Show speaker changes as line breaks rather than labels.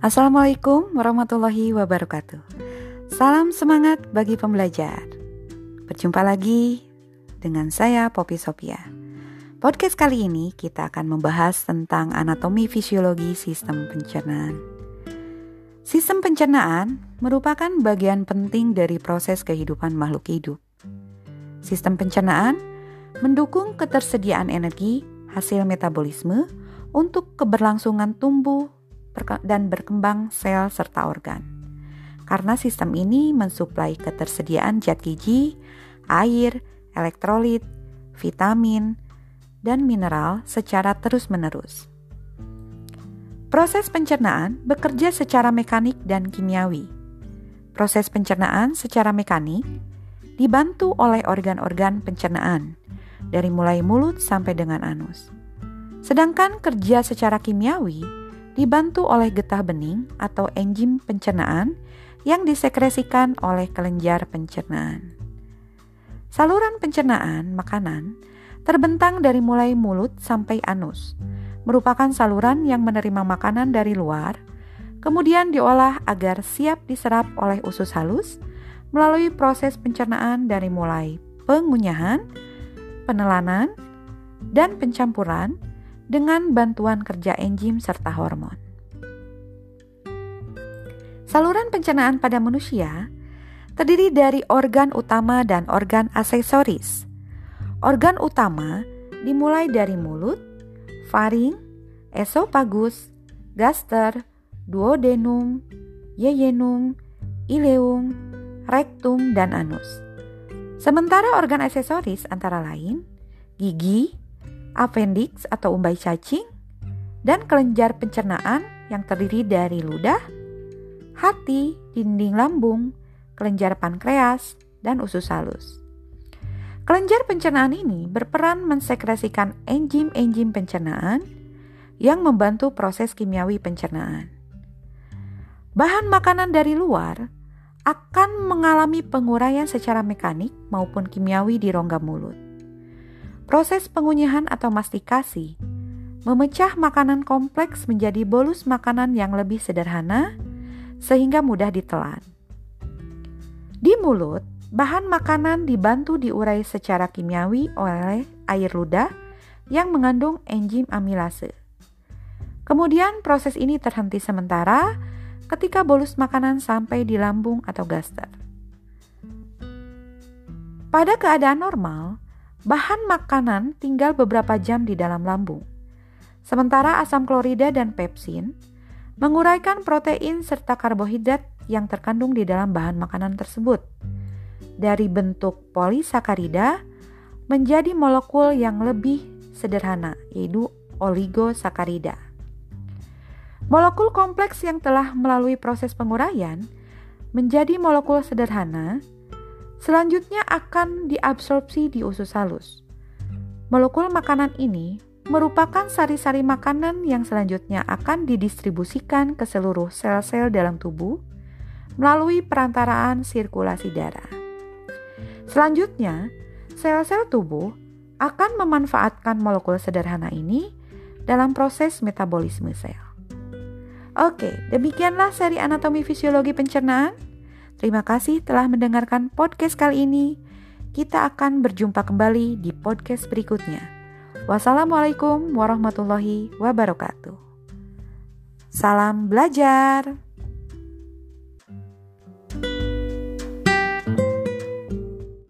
Assalamualaikum warahmatullahi wabarakatuh. Salam semangat bagi pembelajar. Berjumpa lagi dengan saya Poppy Sophia. Podcast kali ini kita akan membahas tentang anatomi fisiologi sistem pencernaan. Sistem pencernaan merupakan bagian penting dari proses kehidupan makhluk hidup. Sistem pencernaan mendukung ketersediaan energi hasil metabolisme untuk keberlangsungan tumbuh dan berkembang sel serta organ. Karena sistem ini mensuplai ketersediaan zat gizi, air, elektrolit, vitamin, dan mineral secara terus-menerus. Proses pencernaan bekerja secara mekanik dan kimiawi. Proses pencernaan secara mekanik dibantu oleh organ-organ pencernaan, dari mulai mulut sampai dengan anus. Sedangkan kerja secara kimiawi dibantu oleh getah bening atau enzim pencernaan yang disekresikan oleh kelenjar pencernaan. Saluran pencernaan makanan terbentang dari mulai mulut sampai anus, merupakan saluran yang menerima makanan dari luar, kemudian diolah agar siap diserap oleh usus halus melalui proses pencernaan dari mulai pengunyahan, penelanan, dan pencampuran dengan bantuan kerja enzim serta hormon. Saluran pencernaan pada manusia terdiri dari organ utama dan organ aksesoris. Organ utama dimulai dari mulut, faring, esofagus, gaster, duodenum, yeyenum, ileum, rektum, dan anus. Sementara organ aksesoris antara lain gigi, appendix atau umbai cacing, dan kelenjar pencernaan yang terdiri dari ludah, hati, dinding lambung, kelenjar pankreas, dan usus halus. Kelenjar pencernaan ini berperan mensekresikan enzim-enzim pencernaan yang membantu proses kimiawi pencernaan. Bahan makanan dari luar akan mengalami penguraian secara mekanik maupun kimiawi di rongga mulut. Proses pengunyahan atau mastikasi memecah makanan kompleks menjadi bolus makanan yang lebih sederhana sehingga mudah ditelan. Di mulut, bahan makanan dibantu diurai secara kimiawi oleh air ludah yang mengandung enzim amilase. Kemudian proses ini terhenti sementara ketika bolus makanan sampai di lambung atau gaster. Pada keadaan normal, Bahan makanan tinggal beberapa jam di dalam lambung. Sementara asam klorida dan pepsin menguraikan protein serta karbohidrat yang terkandung di dalam bahan makanan tersebut. Dari bentuk polisakarida menjadi molekul yang lebih sederhana, yaitu oligosakarida. Molekul kompleks yang telah melalui proses penguraian menjadi molekul sederhana Selanjutnya akan diabsorpsi di usus halus. Molekul makanan ini merupakan sari-sari makanan yang selanjutnya akan didistribusikan ke seluruh sel-sel dalam tubuh melalui perantaraan sirkulasi darah. Selanjutnya, sel-sel tubuh akan memanfaatkan molekul sederhana ini dalam proses metabolisme sel. Oke, demikianlah seri anatomi fisiologi pencernaan. Terima kasih telah mendengarkan podcast kali ini. Kita akan berjumpa kembali di podcast berikutnya. Wassalamualaikum warahmatullahi wabarakatuh. Salam belajar.